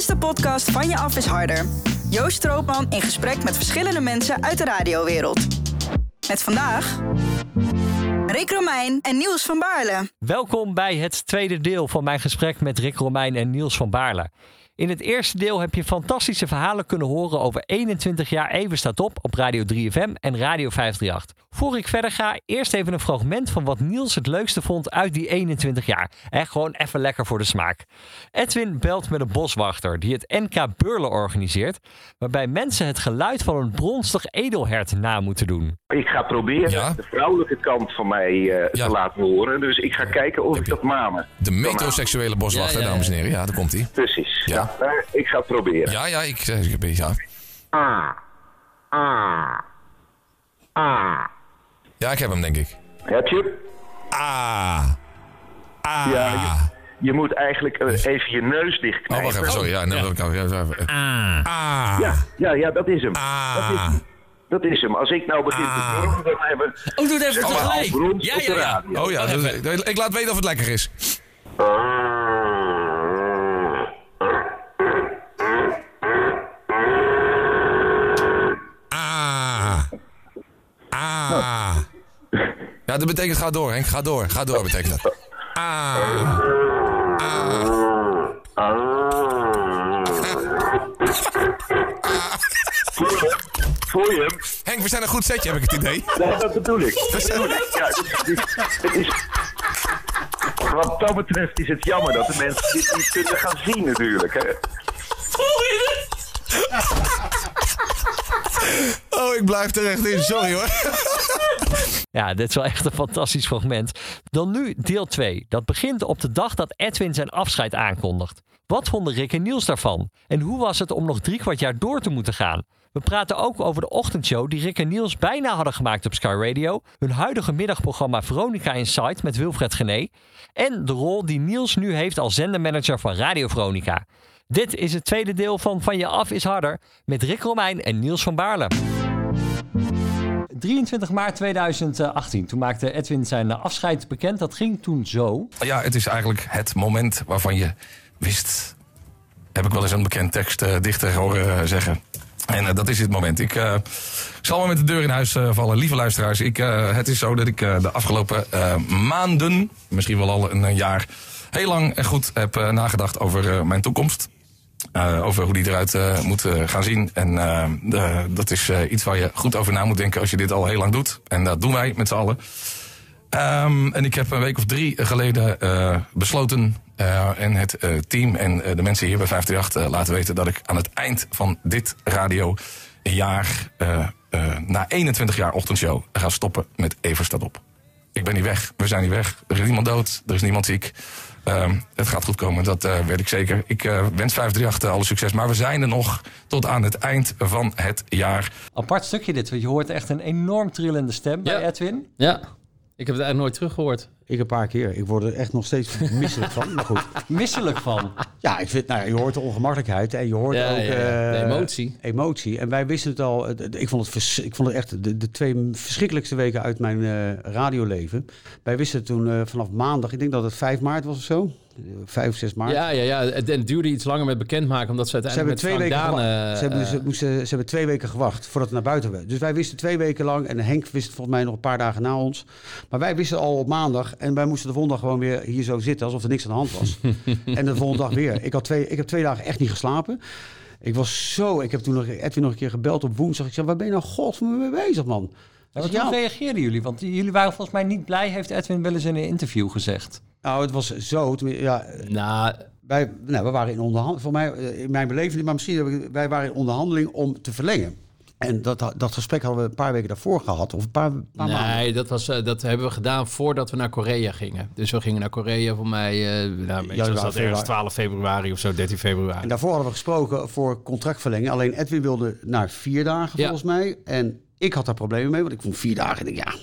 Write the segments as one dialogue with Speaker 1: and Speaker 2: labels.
Speaker 1: is de podcast Van Je Af is Harder. Joost Stroopman in gesprek met verschillende mensen uit de radiowereld. Met vandaag... Rick Romeijn en Niels van Baarle.
Speaker 2: Welkom bij het tweede deel van mijn gesprek met Rick Romeijn en Niels van Baarle. In het eerste deel heb je fantastische verhalen kunnen horen over 21 jaar Even staat op op Radio 3FM en Radio 538. Voor ik verder ga, eerst even een fragment van wat Niels het leukste vond uit die 21 jaar. En gewoon even lekker voor de smaak. Edwin belt met een boswachter die het NK Beurlen organiseert, waarbij mensen het geluid van een bronstig edelhert na moeten doen.
Speaker 3: Ik ga proberen
Speaker 4: Ja.
Speaker 3: de vrouwelijke kant van mij eh,
Speaker 4: Ja.
Speaker 3: te laten horen. Dus ik ga kijken of
Speaker 4: Heb
Speaker 3: ik dat manen.
Speaker 4: De metroseksuele boswachter,
Speaker 5: Ja, ja, ja.
Speaker 4: dames en heren. Ja, daar komt hij.
Speaker 3: Precies.
Speaker 4: Ja.
Speaker 3: Maar ik ga het proberen.
Speaker 4: Ja, ja, ik zeg ik ben ja.
Speaker 3: Ah. Ah. Ah.
Speaker 4: Ja, ik heb hem, denk ik.
Speaker 3: Heb je?
Speaker 4: Ah. Ah.
Speaker 3: Ja, je, je moet eigenlijk eh, even je neus
Speaker 4: Oh,
Speaker 3: dichtknijpen.
Speaker 4: wacht even, sorry. Ja, nee, dat kan. Ja, ja, ja. Ah.
Speaker 3: Ja, ja, ja, dat is hem. Dat, is
Speaker 4: Ah.
Speaker 3: hem. dat is hem. Als ik nou begin
Speaker 4: Ah.
Speaker 3: te dan hebben
Speaker 5: Oh, doe het even tegelijk. Ja, ja, ja.
Speaker 4: Oh ja, dat- ik laat weten of het lekker is. Ah. Ja, dat betekent ga door, Henk. Ga door. Ga door, betekent dat. Ah.
Speaker 3: Voel je hem?
Speaker 4: Henk, we zijn een goed setje, heb ik het idee.
Speaker 3: Nee, dat bedoel ik. Dat bedoel ik. Ja, het is, het is, wat dat betreft is het jammer dat de mensen dit niet kunnen gaan zien natuurlijk. Hè.
Speaker 4: Oh, ik blijf er echt in. Sorry hoor.
Speaker 2: Ja, dit is wel echt een fantastisch fragment. Dan nu deel 2. Dat begint op de dag dat Edwin zijn afscheid aankondigt. Wat vonden Rick en Niels daarvan? En hoe was het om nog drie kwart jaar door te moeten gaan? We praten ook over de ochtendshow die Rick en Niels bijna hadden gemaakt op Sky Radio. Hun huidige middagprogramma Veronica Insight met Wilfred Gené. En de rol die Niels nu heeft als zendermanager van Radio Veronica. Dit is het tweede deel van Van Je Af is Harder met Rick Romeijn en Niels van Baarle. 23 maart 2018. Toen maakte Edwin zijn afscheid bekend. Dat ging toen zo.
Speaker 4: Ja, het is eigenlijk het moment waarvan je wist... Heb ik wel eens een bekend tekstdichter horen eh, zeggen. En eh, dat is dit moment. Ik eh, zal maar met de deur in huis vallen. Lieve luisteraars, ik, het is zo dat ik de afgelopen maanden... misschien wel al een, jaar... heel lang en goed heb nagedacht over mijn toekomst. Eh, over hoe die eruit eh, moet eh, gaan zien. En dat is iets waar je goed over na moet denken als je dit al heel lang doet. En dat doen wij met z'n allen. Ehm, en ik heb een week of drie geleden besloten en het team en de mensen hier bij 538 eh, laten weten dat ik aan het eind van dit radio jaar, eh, na 21 jaar ochtendshow, ga stoppen met Evers op. Ik ben niet weg, we zijn niet weg. Er is niemand dood, er is niemand ziek. Ehm, het gaat goed komen, dat eh, weet ik zeker. Ik eh, wens 538 alle succes, maar we zijn er nog tot aan het eind van het jaar.
Speaker 2: Apart stukje dit, want je hoort echt een enorm trillende stem bij. Edwin.
Speaker 5: Ja, ik heb het eigenlijk nooit teruggehoord.
Speaker 6: Ik een paar keer. Ik word er echt nog steeds misselijk van. Maar goed.
Speaker 2: Misselijk van.
Speaker 6: Ja, ik vind, nou, je hoort de ongemakkelijkheid en je hoort
Speaker 5: Ja,
Speaker 6: ook...
Speaker 5: ja, ja.
Speaker 6: eh,
Speaker 5: De emotie.
Speaker 6: Emotie. En wij wisten het al. Ik vond het, vers- ik vond het echt de, de twee verschrikkelijkste weken uit mijn eh, radioleven. Wij wisten het toen eh, vanaf maandag, ik denk dat het 5 maart was of zo. 5 of 6 maart.
Speaker 5: Ja, ja, ja. Het, het duurde iets langer met bekendmaken, omdat ze
Speaker 6: Ze hebben,
Speaker 5: uiteindelijk
Speaker 6: twee
Speaker 5: met
Speaker 6: weken ze, hebben,
Speaker 5: eh,
Speaker 6: ze, moesten, ze hebben twee weken gewacht voordat het naar buiten werd. Dus wij wisten twee weken lang. En Henk wist volgens mij nog een paar dagen na ons. Maar wij wisten al op maandag. En wij moesten de volgende dag gewoon weer hier zo zitten. Alsof er niks aan de hand was. en de volgende dag weer. Ik, had twee, ik heb twee dagen echt niet geslapen. Ik was zo... Ik heb toen nog Edwin nog een keer gebeld op woensdag. Ik zei, waar ben je nou god mee bezig, man?
Speaker 2: Ja, hoe
Speaker 6: ja,
Speaker 2: reageerden jullie? Want jullie waren volgens mij niet blij, heeft Edwin wel eens in een interview gezegd.
Speaker 6: Nou, het was zo. Ja,
Speaker 5: Nou,
Speaker 6: wij, nou, we waren in onderhandeling. Voor mij, eh, in mijn beleving, maar misschien... Wij waren in onderhandeling om te verlengen. En dat, dat gesprek hadden we een paar weken daarvoor gehad. Of een paar, paar maanden.
Speaker 5: nee, dat, was, eh, dat hebben we gedaan voordat we naar Korea gingen. Dus we gingen naar Korea voor mij, uh, nou,
Speaker 6: Ja,
Speaker 5: was dat ergens 12 februari of zo, 13 februari.
Speaker 6: En daarvoor hadden we gesproken voor contractverlenging. Alleen Edwin wilde naar vier dagen
Speaker 5: Ja.
Speaker 6: volgens mij. En ik had daar problemen mee, want ik vond vier dagen. Ik denk, ja,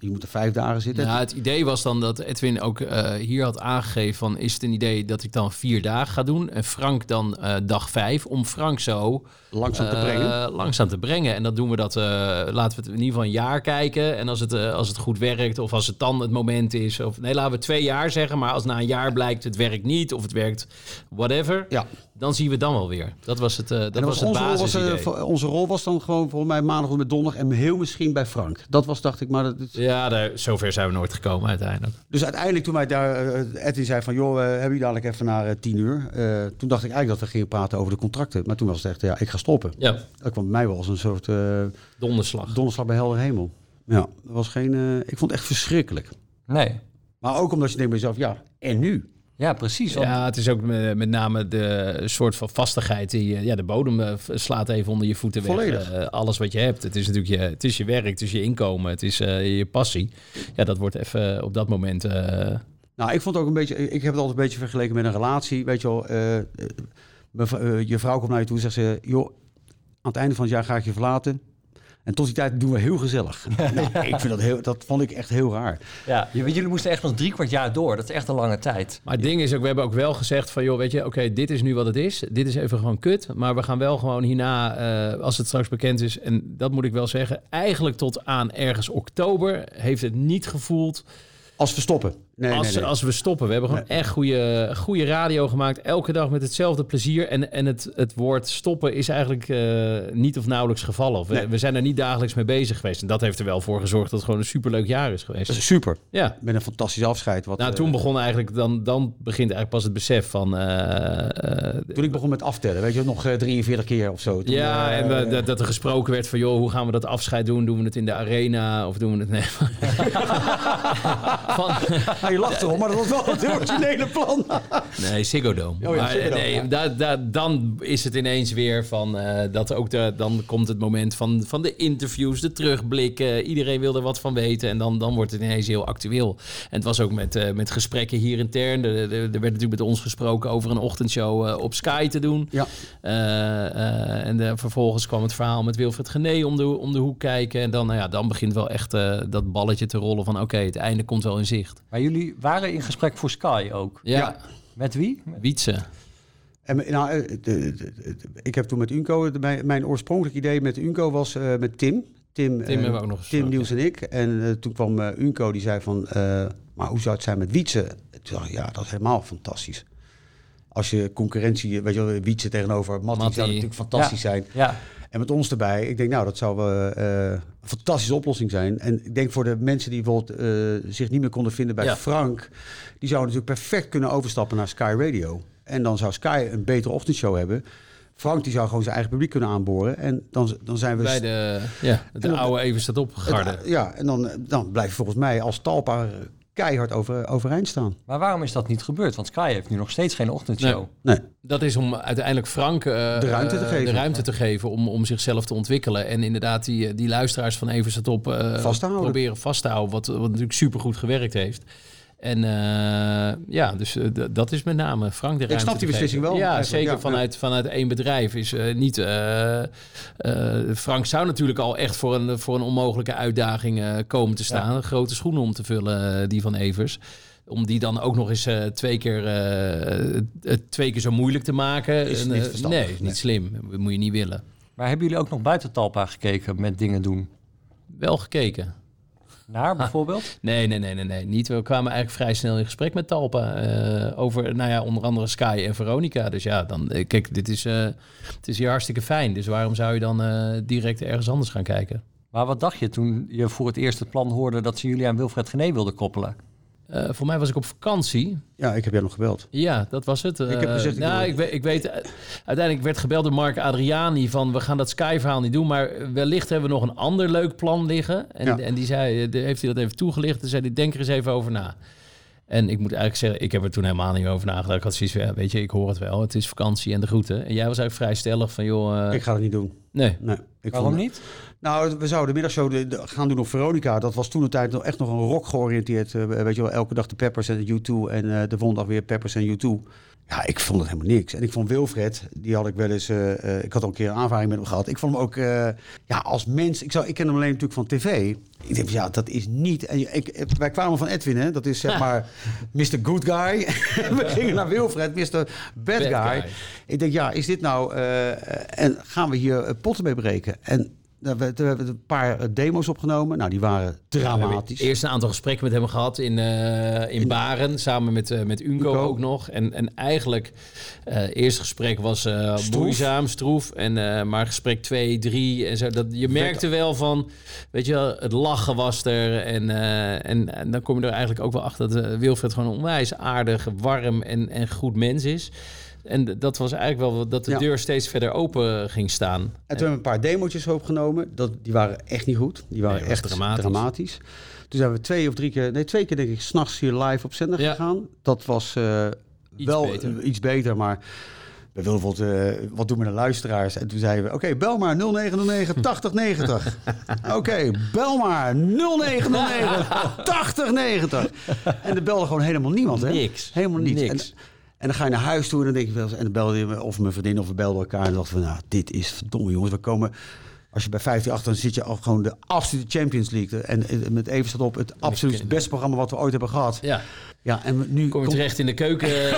Speaker 6: je moet er vijf dagen zitten.
Speaker 5: Nou, het idee was dan dat Edwin ook eh, hier had aangegeven van... is het een idee dat ik dan vier dagen ga doen en Frank dan eh, dag vijf... om Frank zo
Speaker 6: Langzaam te
Speaker 5: eh,
Speaker 6: brengen.
Speaker 5: langzaam te brengen. En dan doen we dat, laten we het in ieder geval een jaar kijken. En als het, als het goed werkt of als het dan het moment is... of nee, laten we twee jaar zeggen, maar als na een jaar blijkt het werkt niet... of het werkt whatever...
Speaker 6: Ja.
Speaker 5: Dan zien we dan wel weer. Dat was het, eh, dat was het
Speaker 6: onze, rol was,
Speaker 5: basisidee.
Speaker 6: eh, voor- onze rol was dan gewoon volgens mij maandag met donderdag en heel misschien bij Frank. Dat was, dacht ik, maar dat, is-
Speaker 5: ja, daar, zover zijn we nooit gekomen uiteindelijk.
Speaker 6: Dus uiteindelijk toen wij daar, eh, Edwin zei van, joh, hebben jullie dadelijk even naar tien uur? Eh, toen dacht ik eigenlijk dat we gingen praten over de contracten. Maar toen was het echt, ja, ik ga stoppen.
Speaker 5: Ja,
Speaker 6: Dat kwam bij mij wel als een soort eh
Speaker 5: donderslag.
Speaker 6: donderslag bij helder hemel. Ja, dat was geen, eh, ik vond het echt verschrikkelijk.
Speaker 2: Nee.
Speaker 6: Maar ook omdat je denkt bij jezelf, ja, en nu?
Speaker 2: Ja, precies. want-
Speaker 5: Ja, het is ook met, name de soort van vastigheid. Die, ja, de bodem eh, slaat even onder je voeten weg. Eh, alles wat je hebt. Het is natuurlijk je, het is je werk, het is je inkomen, het is eh, je passie. Ja, dat wordt even op dat moment...
Speaker 6: Nou, ik vond het ook een beetje, ik heb het altijd een beetje vergeleken met een relatie. Weet je wel, je vrouw komt naar je toe en zegt ze, joh, aan het einde van het jaar ga ik je verlaten. En tot die tijd doen we heel gezellig. nou, ik vind dat, heel, dat vond ik echt heel raar.
Speaker 2: Ja, jullie moesten echt nog drie kwart jaar door. Dat is echt een lange tijd.
Speaker 5: Maar het ding is ook, we hebben ook wel gezegd van, joh, weet je, oké, dit is nu wat het is. Dit is even gewoon kut. Maar we gaan wel gewoon hierna, eh, als het straks bekend is, en dat moet ik wel zeggen, eigenlijk tot aan ergens oktober heeft het niet gevoeld
Speaker 6: Als we stoppen. Nee,
Speaker 5: als,
Speaker 6: nee, nee.
Speaker 5: als we stoppen. We hebben gewoon echt goede, goede radio gemaakt. Elke dag met hetzelfde plezier. En, en het, het woord stoppen is eigenlijk eh, niet of nauwelijks gevallen. We, we zijn er niet dagelijks mee bezig geweest. En dat heeft er wel voor gezorgd dat het gewoon een superleuk jaar is geweest.
Speaker 6: Dat is super.
Speaker 5: Ja.
Speaker 6: Met een fantastisch afscheid. Wat,
Speaker 5: Nou,
Speaker 6: eh,
Speaker 5: toen begon eigenlijk, dan, dan begint eigenlijk pas het besef van... eh,
Speaker 6: toen ik begon met aftellen, weet je, nog eh, 43 keer of zo. Toen,
Speaker 5: ja, en we- dat, dat er gesproken werd van, joh, hoe gaan we dat afscheid doen? Doen we het in de arena of doen we het... Nee. van,
Speaker 6: nou, je lacht erom, maar dat was wel het originele plan.
Speaker 5: Nee, Ziggo Dome.
Speaker 6: Oh ja,
Speaker 5: maar,
Speaker 6: Ziggo Dome,
Speaker 5: nee,
Speaker 6: ja.
Speaker 5: da- da- dan is het ineens weer van eh, dat ook de, dan komt het moment van, van de interviews, de terugblikken. Iedereen wil er wat van weten en dan, dan wordt het ineens heel actueel. En het was ook met, eh, met gesprekken hier intern. Er, er, er werd natuurlijk met ons gesproken over een ochtendshow eh, op Sky te doen.
Speaker 6: Ja.
Speaker 5: En vervolgens kwam het verhaal met Wilfred Gené om de, om de hoek kijken. En dan, nou ja, dan begint wel echt dat balletje te rollen van oké, het einde komt wel in zicht.
Speaker 2: Maar jullie waren in gesprek voor Sky ook.
Speaker 5: Ja,
Speaker 6: Ja.
Speaker 2: Met wie?
Speaker 5: Wietse.
Speaker 6: En, me- nou, eh, de- de- de- ik heb toen met Unco, de- mijn, mijn oorspronkelijk idee met Unco was eh, met Tim. Tim, eh,
Speaker 5: ook nog
Speaker 6: Tim
Speaker 5: gesproken.
Speaker 6: Niels en ik. En eh, toen kwam eh, Unco, die zei van, eh, maar hoe zou het zijn met Wietse? Toen dacht ik, ja, dat is helemaal fantastisch. Als je concurrentie, weet je wel, Wietse tegenover Matti,
Speaker 5: Matti.
Speaker 6: zou natuurlijk fantastisch zijn.
Speaker 2: Ja.
Speaker 6: En met ons erbij, ik denk, nou, dat zou eh, een fantastische oplossing zijn. En ik denk voor de mensen die bijvoorbeeld eh, zich niet meer konden vinden bij
Speaker 5: Ja.
Speaker 6: Frank, die zouden natuurlijk perfect kunnen overstappen naar Sky Radio. En dan zou Sky een betere ochtendshow hebben. Frank die zou gewoon zijn eigen publiek kunnen aanboren. En dan, dan zijn we...
Speaker 5: Bij de, ja, de
Speaker 6: dan-
Speaker 5: oude even staat op, garde.
Speaker 6: Het- ja, en dan, dan blijf je volgens mij als Talpa keihard over, overeind staan.
Speaker 2: Maar waarom is dat niet gebeurd? Want Sky heeft nu nog steeds geen ochtendshow.
Speaker 5: Nee.
Speaker 6: Nee.
Speaker 5: Dat is om uiteindelijk Frank eh,
Speaker 6: De ruimte te
Speaker 5: eh,
Speaker 6: geven.
Speaker 5: de ruimte te geven om, om zichzelf te ontwikkelen. En inderdaad die, die luisteraars van Even staat op eh,
Speaker 6: Vast te houden.
Speaker 5: proberen vast te houden. Wat, wat natuurlijk supergoed gewerkt heeft. En eh, ja, dus eh, dat is met name Frank de ruimte
Speaker 6: snap die beslissing wel,
Speaker 5: Ja,
Speaker 6: eigenlijk.
Speaker 5: zeker
Speaker 6: Ja,
Speaker 5: vanuit, vanuit één bedrijf is eh, niet... Frank zou natuurlijk al echt voor een, voor een onmogelijke uitdaging eh, komen te staan. Grote schoenen om te vullen, die van Evers. Om die dan ook nog eens eh, twee, keer, eh, het twee keer zo moeilijk te maken.
Speaker 6: Is niet verstandig,
Speaker 5: Nee, niet
Speaker 6: nee.
Speaker 5: slim. Dat moet je niet willen.
Speaker 2: Maar hebben jullie ook nog buiten Talpa gekeken met dingen doen?
Speaker 5: Wel gekeken.
Speaker 2: Naar bijvoorbeeld?
Speaker 5: Nee, nee, nee, nee, nee. Niet. We kwamen eigenlijk vrij snel in gesprek met Talpa. eh, over, nou ja, onder andere Sky en Veronica. Dus ja, dan, eh, kijk, dit is, eh, het is hier hartstikke fijn. Dus waarom zou je dan direct ergens anders gaan kijken?
Speaker 2: Maar wat dacht je toen je voor het eerst het plan hoorde dat ze jullie aan Wilfred Gené wilden koppelen?
Speaker 5: Eh, voor mij was ik op vakantie.
Speaker 6: Ja, ik heb jou nog gebeld.
Speaker 5: Ja, dat was het.
Speaker 6: heb
Speaker 5: Eh,
Speaker 6: gezegd, ik
Speaker 5: nou, ik weet, ik weet, eh, uiteindelijk werd gebeld door Mark Adriani van we gaan dat Sky-verhaal niet doen, maar wellicht hebben we nog een ander leuk plan liggen. En,
Speaker 6: Ja.
Speaker 5: en die zei, heeft hij dat even toegelicht en zei denk er eens even over na. En ik moet eigenlijk zeggen, ik heb er toen helemaal niet over nagedacht. Ik had zoiets van, ja, weet je, ik hoor het wel. Het is vakantie en de groeten. En jij was eigenlijk vrij stellig van, joh, eh,
Speaker 6: Ik ga dat niet doen.
Speaker 5: nee.
Speaker 6: Nee, ik
Speaker 2: Waarom
Speaker 6: vond-
Speaker 2: niet?
Speaker 6: Nou, we zouden de middagshow de- de- gaan doen op Veronica. Dat was toen de tijd nog echt nog een rock georiënteerd. eh, weet je wel, elke dag de Peppers en de U2 en eh, de volgende dag weer Peppers en U2. Ja, ik vond het helemaal niks. En ik vond Wilfred, die had ik wel eens... eh, eh, ik had al een keer een aanvaring met hem gehad. Ik vond hem ook, eh, ja, als mens... Ik, zou, ik ken hem alleen natuurlijk van tv. Ik denk, ja, dat is niet... En ik, wij kwamen van Edwin, hè. Dat is zeg maar Mr. Good Guy. we gingen naar Wilfred, Mr. Bad,
Speaker 5: Bad
Speaker 6: guy.
Speaker 5: guy.
Speaker 6: Ik denk, ja, is dit nou... en gaan we hier potten mee breken? En Daar hebben we- hebben een paar eh, demo's opgenomen. Nou, die waren dramatisch.
Speaker 5: Eerst een aantal gesprekken met hem gehad in, eh, in, Baren, samen met, eh, met Unco,
Speaker 6: Unco.
Speaker 5: ook nog. En, en eigenlijk, het eerste gesprek was
Speaker 6: Stroef.
Speaker 5: moeizaam, stroef. En, maar gesprek 2, 3 en zo. Dat, je merkte wel van, weet je wel, het lachen was er. En, en, en dan kom je er eigenlijk ook wel achter dat Wilfred gewoon een onwijs aardig, warm en, en goed mens is. En dat was eigenlijk wel dat de
Speaker 6: Ja.
Speaker 5: deur steeds verder open ging staan.
Speaker 6: En toen hebben we een paar demo's opgenomen. Dat, die waren echt niet goed. Die waren
Speaker 5: Nee,
Speaker 6: echt
Speaker 5: dramatisch.
Speaker 6: dramatisch. Toen zijn we twee of drie keer, nee, twee keer denk ik, s'nachts hier live op zender
Speaker 5: Ja.
Speaker 6: gegaan. Dat was eh,
Speaker 5: Iets
Speaker 6: wel
Speaker 5: beter.
Speaker 6: iets beter, maar we wilden bijvoorbeeld, eh, wat doen we met de luisteraars? En toen zeiden we, oké, bel maar 0909 8090. Oké, bel maar 0909 8090. En er belde gewoon helemaal niemand, hè?
Speaker 5: Niks.
Speaker 6: Helemaal niets.
Speaker 5: Niks.
Speaker 6: En, en dan ga je naar huis toe en dan denk je wel en dan belde je me, of mijn vriendin of we belden elkaar en dachten van, nou, dit is verdomme jongens, we komen, als je bij 158 dan zit je al gewoon de absolute Champions League. En, en met even staat op het absoluut beste programma wat we ooit hebben gehad.
Speaker 5: Ja.
Speaker 6: Ja, en nu
Speaker 5: Kom je
Speaker 6: komt-
Speaker 5: terecht in de keuken.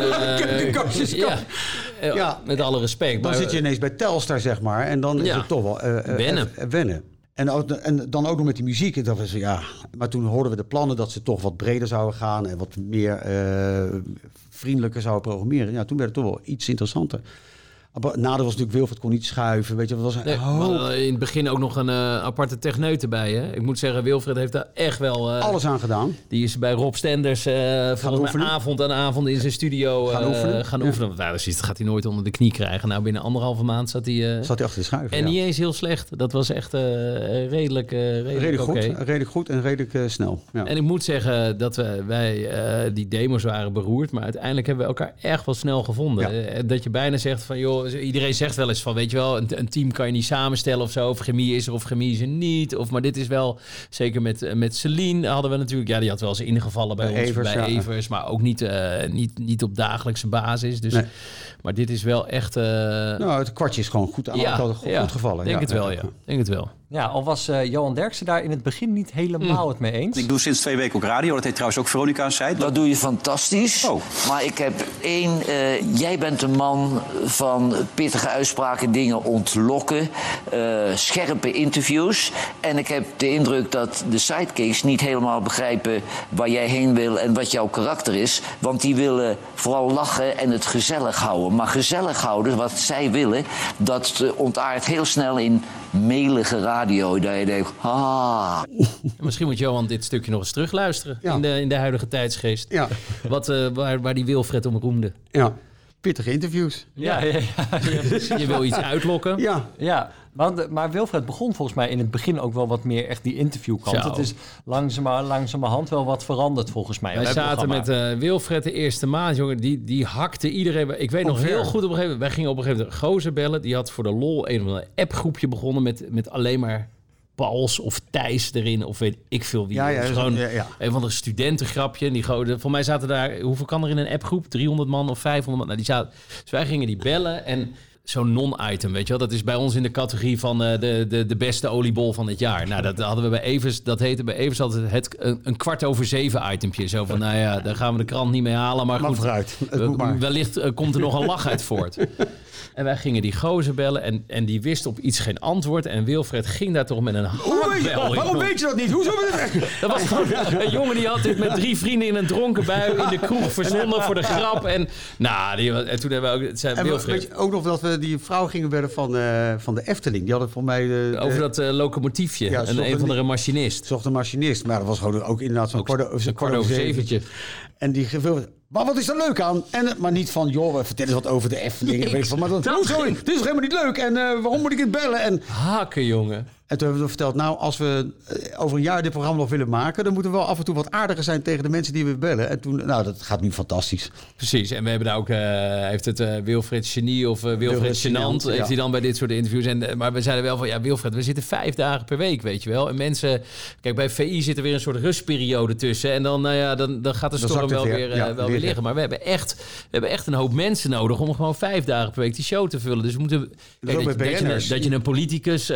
Speaker 5: eh, ja. Met alle respect.
Speaker 6: dan
Speaker 5: maar,
Speaker 6: zit je ineens bij Telstar, zeg maar. En dan is
Speaker 5: Ja.
Speaker 6: het toch wel... eh, eh,
Speaker 5: Wennen.
Speaker 6: eh, wennen. En, en dan ook nog met die muziek. En dat was, ja, maar toen hoorden we de plannen dat ze toch wat breder zouden gaan... en wat meer eh, vriendelijker zouden programmeren. Ja, toen werd het toch wel iets interessanter. Nadeel was natuurlijk Wilfred kon niet schuiven. Weet je, wat was een
Speaker 5: Nee, we
Speaker 6: hoop-
Speaker 5: hadden in het begin ook nog een eh, aparte techneut erbij. Hè? Ik moet zeggen, Wilfred heeft daar echt wel... eh,
Speaker 6: alles aan gedaan.
Speaker 5: Die is bij Rob Stenders eh mij
Speaker 6: oefenen.
Speaker 5: avond aan avond in zijn studio
Speaker 6: Gaan
Speaker 5: eh,
Speaker 6: oefenen.
Speaker 5: gaan
Speaker 6: Ja.
Speaker 5: oefenen. Want, Nou, dat gaat hij nooit onder de knie krijgen. Nou, binnen anderhalve maand zat hij... eh,
Speaker 6: Zat hij achter de schuiven.
Speaker 5: en
Speaker 6: ja.
Speaker 5: niet eens heel slecht. Dat was echt eh, redelijk, eh, redelijk,
Speaker 6: Redelijk goed, redelijk goed en redelijk eh, snel. Ja.
Speaker 5: En ik moet zeggen dat we, wij eh, die demos waren beroerd, maar uiteindelijk hebben we elkaar echt wel snel gevonden. Eh, dat je bijna zegt van, joh, iedereen zegt wel eens van, weet je wel, een, een team kan je niet samenstellen of zo, of chemie is er of chemie is er niet. Of, maar dit is wel, zeker met, met Celine hadden we natuurlijk, ja, die had wel eens ingevallen bij,
Speaker 6: Bij
Speaker 5: ons,
Speaker 6: Evers,
Speaker 5: bij
Speaker 6: ja.
Speaker 5: Evers, maar ook niet, eh, niet, niet op dagelijkse basis. Dus,
Speaker 6: Nee.
Speaker 5: Maar dit is wel echt... eh,
Speaker 6: Nou, het kwartje is gewoon goed aan
Speaker 5: ja,
Speaker 6: goed,
Speaker 5: ja,
Speaker 6: gevallen.
Speaker 5: Denk het wel,
Speaker 6: ja.
Speaker 5: ja. Denk het wel.
Speaker 2: Ja, al was eh, Johan Derksen daar in het begin niet helemaal het mee eens.
Speaker 7: Ik doe sinds twee weken ook radio. Dat heet trouwens ook Veronica aan Zijt.
Speaker 8: Dat doe je fantastisch.
Speaker 7: Oh.
Speaker 8: Maar ik heb één. eh, jij bent een man van pittige uitspraken, dingen ontlokken, eh, scherpe interviews. En ik heb de indruk dat de sidekicks niet helemaal begrijpen waar jij heen wil en wat jouw karakter is. Want die willen vooral lachen en het gezellig houden. Maar gezellig houden, wat zij willen, dat ontaart heel snel in melige radio. Dat je denkt, ah.
Speaker 5: Misschien moet Johan dit stukje nog eens terugluisteren
Speaker 6: Ja.
Speaker 5: in, de, in de huidige tijdsgeest.
Speaker 6: Ja,
Speaker 5: Wat, eh, waar, waar die Wilfred om roemde.
Speaker 6: ja. Pittige interviews.
Speaker 2: Ja, ja, ja.
Speaker 5: Je wil iets uitlokken.
Speaker 6: Ja,
Speaker 2: Ja, want, maar Wilfred begon volgens mij in het begin ook wel wat meer echt die interviewkant.
Speaker 5: Zo.
Speaker 2: Het is langzamer, langzamerhand wel wat veranderd volgens mij.
Speaker 5: Wij zaten met eh, Wilfred de eerste maand, jongen. Die, die hakte iedereen. Ik weet nog heel goed op een gegeven moment. Wij gingen op een gegeven moment Gozer bellen. Die had voor de lol een of ander appgroepje begonnen met, met alleen maar Pauls of Thijs erin. Of weet ik veel wie.
Speaker 6: Ja, ja,
Speaker 5: gewoon een van de studentengrapje. En Die goden, voor mij zaten daar, hoeveel kan er in een appgroep? 300 man of 500 man? Nou, die zaten, dus wij gingen die bellen en zo'n non-item, weet je wel. Dat is bij ons in de categorie van eh, de, de, de beste oliebol van het jaar. Nou, dat hadden we bij Evers, dat heette bij Evers altijd het, een, een kwart over zeven itempje. Zo van, nou ja, daar gaan we de krant niet mee halen, maar
Speaker 6: maar
Speaker 5: goed.
Speaker 6: vooruit. Het
Speaker 5: we-
Speaker 6: maar.
Speaker 5: Wellicht eh, komt er nog een lach uit voort. En wij gingen die gozer bellen en, en die wist op iets geen antwoord. En Wilfred ging daar toch met een hakbel.
Speaker 6: Waarom weet je dat niet? Hoezo?
Speaker 5: Dat was gewoon een jongen die had dit met drie vrienden in een dronken bui in de kroeg verzonnen voor de grap. En, nou, die, en toen hebben we ook... Het zei
Speaker 6: En we-
Speaker 5: Wilfred,
Speaker 6: weet je ook nog dat we die vrouw gingen bellen van, eh, van de Efteling. Die hadden voor mij... De,
Speaker 5: over dat eh, locomotiefje.
Speaker 6: Ja,
Speaker 5: en een
Speaker 6: een-
Speaker 5: van de machinist.
Speaker 6: zocht een machinist. Maar dat was gewoon ook inderdaad zo'n kwart,
Speaker 5: over zeventje.
Speaker 6: En die gevuld. Maar wat is er leuk aan? En, eh, maar niet van, joh, vertel eens wat over de Efteling.
Speaker 5: Niks.
Speaker 6: Weet ik van, maar dat,
Speaker 5: Dat
Speaker 6: hoezo?
Speaker 5: ging-
Speaker 6: Dit is helemaal niet leuk. En eh, waarom moet ik het bellen? En,
Speaker 5: Haken, jongen.
Speaker 6: En toen hebben we verteld, nou, als we eh, over een jaar dit programma nog willen maken... dan moeten we wel af en toe wat aardiger zijn tegen de mensen die we bellen. En toen, nou, dat gaat nu fantastisch.
Speaker 5: Precies, en we hebben daar ook, eh, heeft het eh, Wilfred Genie of eh, Wilfred
Speaker 6: Wilfred
Speaker 5: Genant,
Speaker 6: ja.
Speaker 5: heeft hij dan bij dit soort interviews. En, maar we zeiden wel van, ja Wilfred, we zitten vijf dagen per week, weet je wel. En mensen, kijk bij VI zit er weer een soort rustperiode tussen. En dan, nou ja, dan, dan gaat de storm wel
Speaker 6: weer.
Speaker 5: weer,
Speaker 6: Ja,
Speaker 5: wel
Speaker 6: weer
Speaker 5: weer liggen. Maar we hebben, echt, we hebben echt een hoop mensen nodig om gewoon vijf dagen per week die show te vullen. Dus we moeten, kijk, dat, je, dat je een politicus...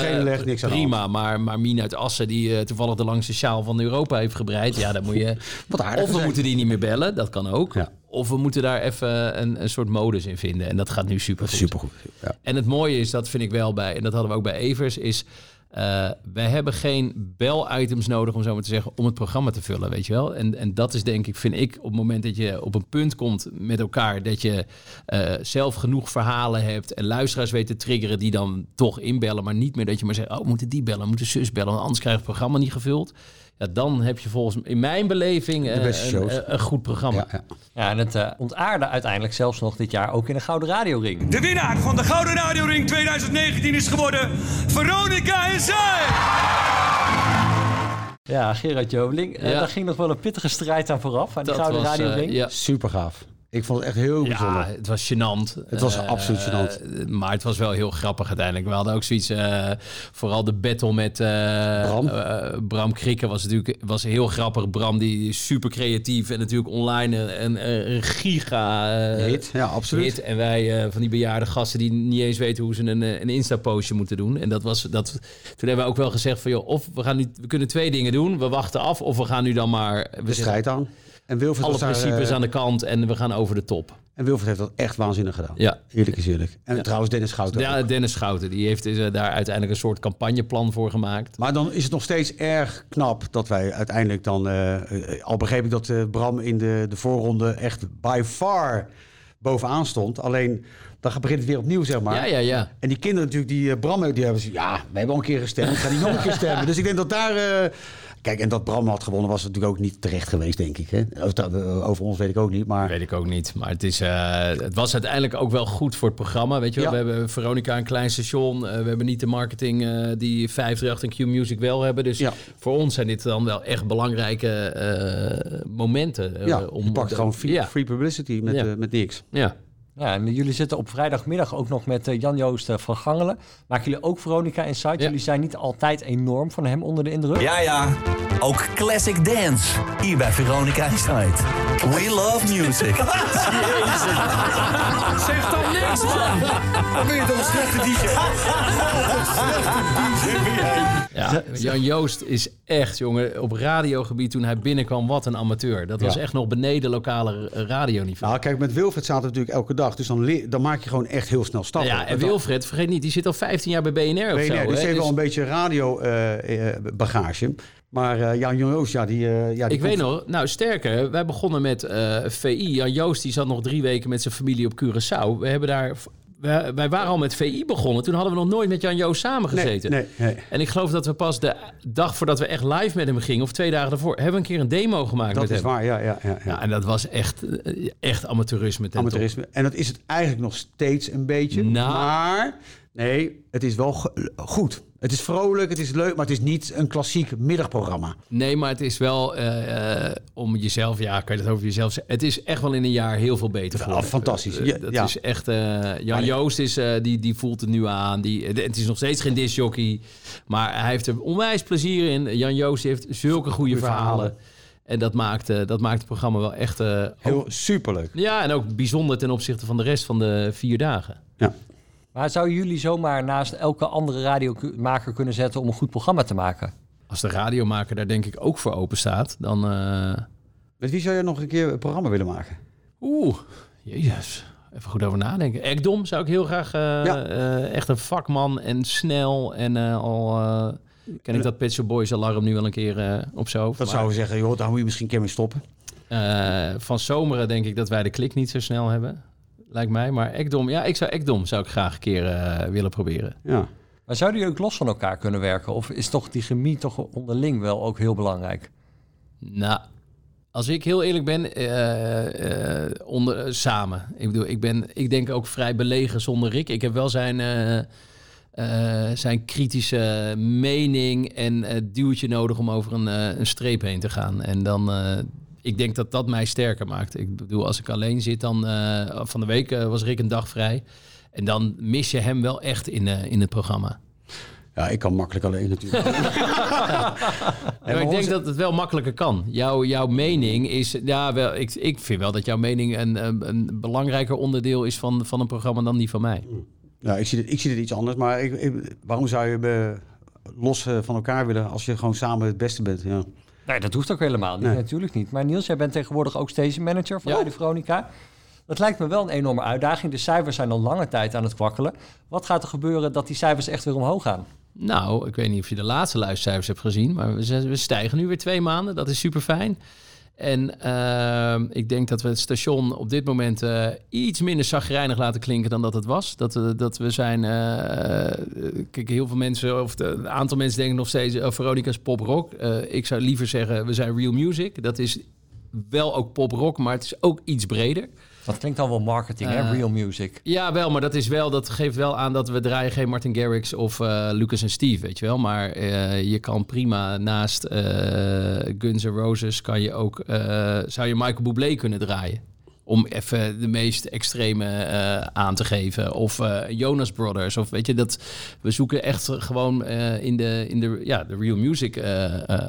Speaker 6: de
Speaker 5: eh,
Speaker 6: legt, niks aan
Speaker 5: Prima, maar, maar Mien uit Assen, die eh, toevallig de langste sjaal van Europa heeft gebreid. Ja, dan moet je...
Speaker 6: Wat aardig
Speaker 5: Of we moeten die niet meer bellen, dat kan ook.
Speaker 6: Ja.
Speaker 5: Of we moeten daar even een, een soort modus in vinden. En dat gaat nu super goed.
Speaker 6: Supergoed. Ja.
Speaker 5: En het mooie is, dat vind ik wel bij, en dat hadden we ook bij Evers, is eh, wij hebben geen bel-items nodig, om zo maar te zeggen, om het programma te vullen, weet je wel. En, en dat is denk ik, vind ik, op het moment dat je op een punt komt met elkaar, dat je eh, zelf genoeg verhalen hebt en luisteraars weet te triggeren die dan toch inbellen, maar niet meer dat je maar zegt, oh, moeten die bellen, moeten zus bellen, want anders krijgt het programma niet gevuld. Ja, dan heb je volgens in mijn beleving een, een, goed programma.
Speaker 6: Ja, ja.
Speaker 2: Ja, en het eh, ontaarde uiteindelijk zelfs nog dit jaar ook in de Gouden Radioring.
Speaker 9: De winnaar van de Gouden Radioring 2019 is geworden Veronica en zij.
Speaker 2: Ja, Gerard Joveling. eh,
Speaker 5: Ja.
Speaker 2: daar ging nog wel een pittige strijd aan vooraf. Aan die
Speaker 5: Dat
Speaker 2: Gouden
Speaker 5: was, eh,
Speaker 2: Radioring.
Speaker 5: ja.
Speaker 6: Super gaaf. Ik vond het echt heel bijzonder.
Speaker 5: Ja, het was gênant.
Speaker 6: Het was
Speaker 5: Eh,
Speaker 6: absoluut gênant.
Speaker 5: maar het was wel heel grappig uiteindelijk. We hadden ook zoiets, eh, vooral de battle met eh,
Speaker 6: Bram.
Speaker 5: Bram Krikke was natuurlijk was heel grappig. Bram die super creatief en natuurlijk online een, giga
Speaker 6: Hit, ja, absoluut.
Speaker 5: hit. En wij van die bejaarde gasten die niet eens weten hoe ze een, een Insta-postje moeten doen. En dat was, dat, toen hebben we ook wel gezegd van joh, of we, gaan nu, we kunnen twee dingen doen. We wachten af of we gaan nu dan maar... We
Speaker 6: De strijd aan. En Wilfred,
Speaker 5: alle
Speaker 6: daar,
Speaker 5: principes
Speaker 6: eh,
Speaker 5: aan de kant en we gaan over de top.
Speaker 6: en Wilfred heeft dat echt waanzinnig gedaan.
Speaker 5: Ja.
Speaker 6: Eerlijk is eerlijk. En trouwens Dennis Schouten
Speaker 5: Ja,
Speaker 6: ook.
Speaker 5: Dennis Schouten, die heeft eh, daar uiteindelijk een soort campagneplan voor gemaakt.
Speaker 6: Maar dan is het nog steeds erg knap dat wij uiteindelijk dan... eh, al begreep ik dat Bram in de, de voorronde echt by far bovenaan stond. Alleen, dan begint het weer opnieuw, zeg maar.
Speaker 5: Ja, ja, ja.
Speaker 6: En die kinderen natuurlijk, die eh, Bram, die hebben ze... Ja, we hebben al een keer gestemd, ik ga niet nog een keer stemmen. Dus ik denk dat daar... kijk, en dat Bram had gewonnen was natuurlijk ook niet terecht geweest, denk ik. Hè? Over, eh, over ons weet ik ook niet, maar...
Speaker 5: Weet ik ook niet. Maar het, is, eh, het was uiteindelijk ook wel goed voor het programma. Weet je wel?
Speaker 6: Ja.
Speaker 5: We hebben Veronica een klein station. eh, we hebben niet de marketing eh, die 538 en Q-Music wel hebben. Dus
Speaker 6: Ja.
Speaker 5: voor ons zijn dit dan wel echt belangrijke momenten.
Speaker 6: Ja,
Speaker 5: om,
Speaker 6: je pakt gewoon free, free publicity met, met niks.
Speaker 5: ja.
Speaker 2: Ja, en jullie zitten op vrijdagmiddag ook nog met eh, Jan-Joost eh, van Gangelen. Maken jullie ook Veronica Insight?
Speaker 5: Ja.
Speaker 2: Jullie zijn niet altijd enorm van hem onder de indruk.
Speaker 9: Ja, ja. Ook classic dance. Hier bij Veronica Inside. We love music.
Speaker 5: Zeg dan niks, man!
Speaker 6: Dan ben je toch een slechte DJ?
Speaker 5: Ja, Jan Joost is echt, jongen, op radiogebied toen hij binnenkwam, wat een amateur. Dat was
Speaker 6: Ja.
Speaker 5: echt nog beneden lokale radioniveau.
Speaker 6: Nou, kijk, met Wilfred zaten we natuurlijk elke dag. Dus dan, dan maak je gewoon echt heel snel stappen.
Speaker 5: ja, en Wilfred, vergeet niet, die zit al 15 jaar bij BNR of
Speaker 6: BNR,
Speaker 5: zo.
Speaker 6: dus heeft wel
Speaker 5: Dus-
Speaker 6: een beetje radio-bagage. maar eh Jan Joost, ja, die... eh, ja, die
Speaker 5: Ik weet nog, nou sterker, wij begonnen met eh, VI. Jan Joost die zat nog drie weken met zijn familie op Curaçao. We hebben daar, wij, wij waren al met VI begonnen. Toen hadden we nog nooit met Jan Joost samengezeten.
Speaker 6: Nee, nee, nee.
Speaker 5: En ik geloof dat we pas de dag voordat we echt live met hem gingen, of twee dagen daarvoor, hebben we een keer een demo gemaakt
Speaker 6: Dat
Speaker 5: met
Speaker 6: is
Speaker 5: hem.
Speaker 6: waar, ja, ja, ja. ja.
Speaker 5: Ja, en dat was echt, eh, echt amateurisme. top.
Speaker 6: Amateurisme. En dat is het eigenlijk nog steeds een beetje.
Speaker 5: Nou.
Speaker 6: Maar nee, het is wel goed. Het is vrolijk, het is leuk, maar het is niet een klassiek middagprogramma.
Speaker 5: Nee, maar het is wel eh, eh, om jezelf, ja, kan je dat over jezelf zeggen? Het is echt wel in een jaar heel veel beter geworden.
Speaker 6: fantastisch.
Speaker 5: Eh,
Speaker 6: Ja,
Speaker 5: dat
Speaker 6: ja.
Speaker 5: is echt. Jan Joost is, die, die voelt het nu aan. Die, het is nog steeds geen discjockey, maar hij heeft er onwijs plezier in. Jan Joost heeft zulke goede verhalen.
Speaker 6: verhalen.
Speaker 5: En dat maakt, dat maakt het programma wel echt.
Speaker 6: Heel
Speaker 5: ook-
Speaker 6: superleuk.
Speaker 5: ja, en ook bijzonder ten opzichte van de rest van de vier dagen.
Speaker 6: Ja.
Speaker 2: Maar zouden jullie zomaar naast elke andere radiomaker kunnen zetten om een goed programma te maken?
Speaker 5: Als de radiomaker daar denk ik ook voor open staat, dan. eh,
Speaker 6: Met wie zou je nog een keer een programma willen maken?
Speaker 5: Oeh, jezus. Even goed over nadenken. Ekdom zou ik heel graag... eh,
Speaker 6: Ja.
Speaker 5: eh, echt een vakman en snel. En eh, al eh, ken ik dat Pet Shop Boys alarm nu wel een keer eh, op zo.
Speaker 6: Dat zouden we zeggen, joh, daar moet je misschien een keer mee stoppen.
Speaker 5: van Zomeren denk ik dat wij de klik niet zo snel hebben. Lijkt mij. Maar Ekdom, ja, ik zou Ekdom zou ik graag een keer eh, willen proberen.
Speaker 6: Ja.
Speaker 2: Maar zouden jullie ook los van elkaar kunnen werken? Of is toch die chemie toch onderling wel ook heel belangrijk?
Speaker 5: Nou, als ik heel eerlijk ben, eh, eh, onder, samen. Ik bedoel, ik, ben, ik denk ook vrij belegen zonder Rick. Ik heb wel zijn, eh, eh, zijn kritische mening en eh, duwtje nodig om over een, een streep heen te gaan. En dan, eh, ik denk dat dat mij sterker maakt. Ik bedoel, als ik alleen zit, dan eh, van de week eh, was Rick een dag vrij. En dan mis je hem wel echt in, eh, in het programma.
Speaker 6: Ja, ik kan makkelijk alleen natuurlijk.
Speaker 5: Maar ik denk dat het wel makkelijker kan. Jouw, jouw mening is. Ja, wel, ik, ik vind wel dat jouw mening een, een, belangrijker onderdeel is van, van een programma dan die van mij.
Speaker 6: Ja, ik zie het, ik zie het iets anders, maar ik, ik- waarom zou je eh, los van elkaar willen als je gewoon samen het beste bent? Ja.
Speaker 2: Nee, dat hoeft ook helemaal niet.
Speaker 6: Nee.
Speaker 2: Natuurlijk niet. Maar Niels, jij bent tegenwoordig ook station manager van
Speaker 5: Ja.
Speaker 2: Veronica. Dat lijkt me wel een enorme uitdaging. De cijfers zijn al lange tijd aan het kwakkelen. Wat gaat er gebeuren dat die cijfers echt weer omhoog gaan?
Speaker 5: Nou, ik weet niet of je de laatste luistercijfers hebt gezien, maar we stijgen nu weer twee maanden. Dat is super fijn. En ehm, ik denk dat we het station op dit moment eh, iets minder zagrijnig laten klinken dan dat het was. Dat, we dat we zijn. eh, kijk, heel veel mensen, of een aantal mensen denken nog steeds: Veronica is pop-rock. Eh, ik zou liever zeggen: we zijn real music. Dat is wel ook pop-rock, maar het is ook iets breder.
Speaker 2: Dat klinkt al wel marketing, hè?
Speaker 5: Eh,
Speaker 2: Real music.
Speaker 5: Ja, wel, maar dat is wel, dat geeft wel aan dat we draaien geen Martin Garrix of eh, Lucas en Steve, weet je wel. Maar eh, je kan prima naast Guns N' Roses kan je ook, zou je Michael Bublé kunnen draaien. Om even de meest extreme eh, aan te geven. Of eh, Jonas Brothers. Of weet je, dat we zoeken echt gewoon eh, in, de, in de, ja, de real music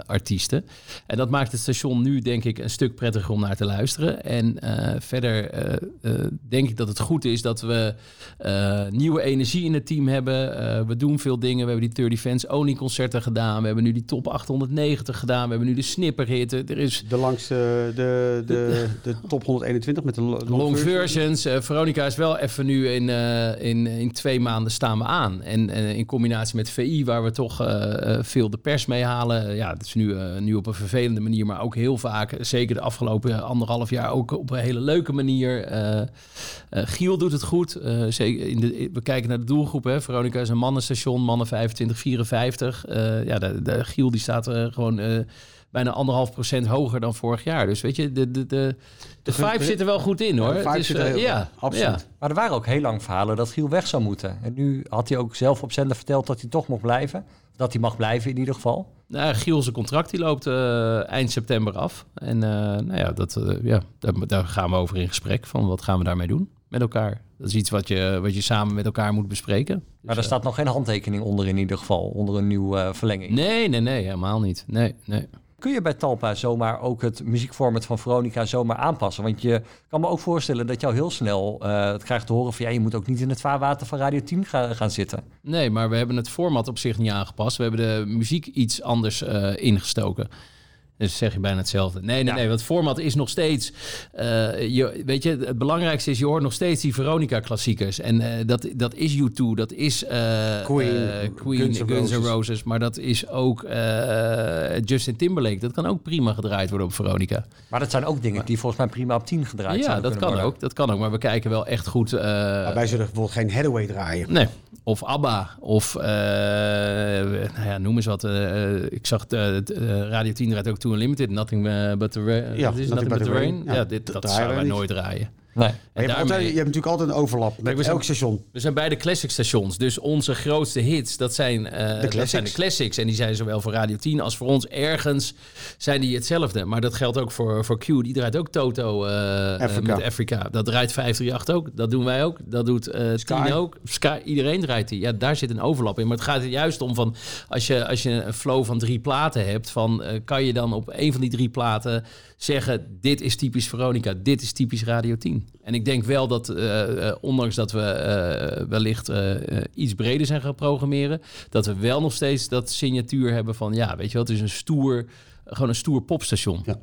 Speaker 5: artiesten. En dat maakt het station nu, denk ik, een stuk prettiger om naar te luisteren. En verder denk ik dat het goed is dat we nieuwe energie in het team hebben. We doen veel dingen. We hebben die 30 Fans Only concerten gedaan. We hebben nu die top 890 gedaan. We hebben nu de snipperhit. Er is
Speaker 6: De langste, de, de, de top 121 met de lo- long,
Speaker 5: Long
Speaker 6: version.
Speaker 5: versions. Eh, Veronica is wel even nu in, eh, in, in twee maanden staan we aan. En eh, in combinatie met VI, waar we toch veel de pers mee halen. Ja, het is nu, nu op een vervelende manier, maar ook heel vaak, zeker de afgelopen anderhalf jaar, ook op een hele leuke manier. Giel doet het goed. Zeker in de, we kijken naar de doelgroep. Hè. Veronica is een mannenstation, mannen 25, 54. Eh, ja, de, de Giel die staat gewoon... bijna anderhalf procent hoger dan vorig jaar. Dus weet je, de, de, de, de vibe zit er wel goed in hoor.
Speaker 6: de vibe
Speaker 5: Het is,
Speaker 6: zit er
Speaker 5: eh,
Speaker 6: heel-
Speaker 5: ja,
Speaker 6: absoluut.
Speaker 5: ja.
Speaker 2: Maar er waren ook heel lang verhalen dat Giel weg zou moeten. En nu had hij ook zelf op zender verteld dat hij toch mocht blijven. Dat hij mag blijven in ieder geval.
Speaker 5: Nou, Giel zijn contract die loopt eh, eind september af. En eh, nou ja, dat, eh, ja daar, daar gaan we over in gesprek. Van wat gaan we daarmee doen met elkaar? Dat is iets wat je, wat je samen met elkaar moet bespreken.
Speaker 2: Maar
Speaker 5: Dus,
Speaker 2: daar staat nog geen handtekening onder in ieder geval. Onder een nieuwe verlenging.
Speaker 5: Nee, nee, nee, helemaal niet. Nee, nee.
Speaker 2: Kun je bij Talpa zomaar ook het muziekformat van Veronica zomaar aanpassen? Want je kan me ook voorstellen dat jou heel snel eh, het krijgt te horen van... ja, je moet ook niet in het vaarwater van Radio 10 ga- gaan zitten.
Speaker 5: Nee, maar we hebben het format op zich niet aangepast. We hebben de muziek iets anders eh, ingestoken. Dus zeg je bijna hetzelfde. Nee, nee,
Speaker 2: Ja.
Speaker 5: nee. Want format is nog steeds... eh, je, weet je, het belangrijkste is... je hoort nog steeds die Veronica-klassiekers. En eh, dat, dat is U2, dat is eh,
Speaker 6: Queen,
Speaker 5: eh, Queen
Speaker 6: Guns N'
Speaker 5: Guns N'
Speaker 6: Roses.
Speaker 5: Roses. Maar dat is ook eh, Justin Timberlake. Dat kan ook prima gedraaid worden op Veronica.
Speaker 2: Maar dat zijn ook dingen die volgens mij prima op 10 gedraaid
Speaker 5: Ja,
Speaker 2: zouden
Speaker 5: dat kan
Speaker 2: worden.
Speaker 5: ook. Dat kan ook. Maar we kijken wel echt goed... eh,
Speaker 6: Maar wij zullen bijvoorbeeld geen Hathaway draaien.
Speaker 5: Nee. Of ABBA. Of eh, nou ja, noem eens wat. ik zag Radio 10 draait ook To Unlimited. Nothing eh, but the rain.
Speaker 6: Ja,
Speaker 5: Nothing, but the rain. Ja, dit,
Speaker 6: dat
Speaker 5: zouden wij nooit draaien.
Speaker 2: Nee.
Speaker 6: Maar je, hebt
Speaker 5: daarmee-
Speaker 6: altijd, je hebt natuurlijk altijd een overlap met
Speaker 5: we zijn-
Speaker 6: elk station.
Speaker 5: We zijn beide classic stations. Dus onze grootste hits, dat zijn, eh, dat
Speaker 6: classics.
Speaker 5: zijn de classics. En die zijn zowel voor Radio 10 als voor ons ergens zijn die hetzelfde. Maar dat geldt ook voor, voor Q. Die draait ook Toto eh, eh,
Speaker 6: Africa.
Speaker 5: met Afrika. Dat draait 538 ook. Dat doen wij ook. Dat doet eh
Speaker 6: Sky.
Speaker 5: 10 ook. Sky, iedereen draait die. Ja, daar zit een overlap in. Maar het gaat er juist om van... Als je, als je een flow van drie platen hebt... Van, eh, kan je dan op een van die drie platen zeggen... dit is typisch Veronica, dit is typisch Radio 10. En ik denk wel dat, eh, eh, ondanks dat we eh, wellicht iets breder zijn gaan programmeren... dat we wel nog steeds dat signatuur hebben van... ja, weet je wel, het is een stoer... Gewoon een stoer popstation.
Speaker 6: Ja.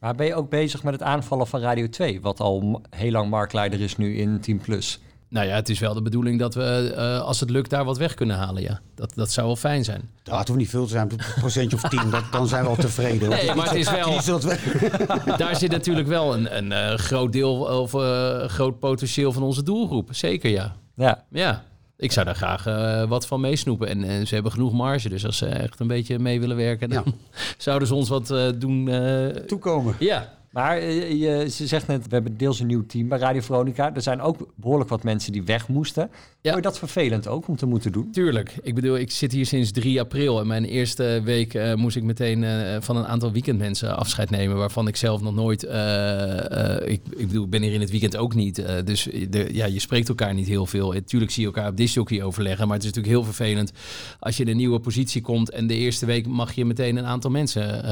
Speaker 2: Maar ben je ook bezig met het aanvallen van Radio 2... wat al heel lang marktleider is nu in 10 Plus?
Speaker 5: Nou ja, het is wel de bedoeling dat we, eh, als het lukt, daar wat weg kunnen halen. Ja, dat, dat zou wel fijn zijn.
Speaker 6: Het hoeft niet veel te zijn, een procentje of tien. Dat, dan zijn we al tevreden.
Speaker 5: Nee, maar het is wel-
Speaker 6: dat we-
Speaker 5: Daar zit natuurlijk wel een, een eh, groot deel of eh, groot potentieel van onze doelgroep. Zeker ja.
Speaker 2: Ja,
Speaker 5: Ja, ik zou daar graag eh, wat van meesnoepen. En, en ze hebben genoeg marge, dus als ze echt een beetje mee willen werken, dan zouden ze ons wat eh, doen. eh,
Speaker 6: toekomen.
Speaker 5: ja,
Speaker 2: maar eh, je, ze zegt net, we hebben deels een nieuw team bij Radio Veronica. Er zijn ook behoorlijk wat mensen die weg moesten. Vond je dat vervelend ook om te moeten doen?
Speaker 5: Tuurlijk. Ik bedoel, ik zit hier sinds 3 april. En mijn eerste week eh, moest ik meteen eh, van een aantal weekendmensen afscheid nemen. Waarvan ik zelf nog nooit. ik, ik bedoel, ik ben hier in het weekend ook niet. dus de, ja, je spreekt elkaar niet heel veel. Tuurlijk zie je elkaar op disjockey overleggen. Maar het is natuurlijk heel vervelend als je in een nieuwe positie komt. En de eerste week mag je meteen een aantal mensen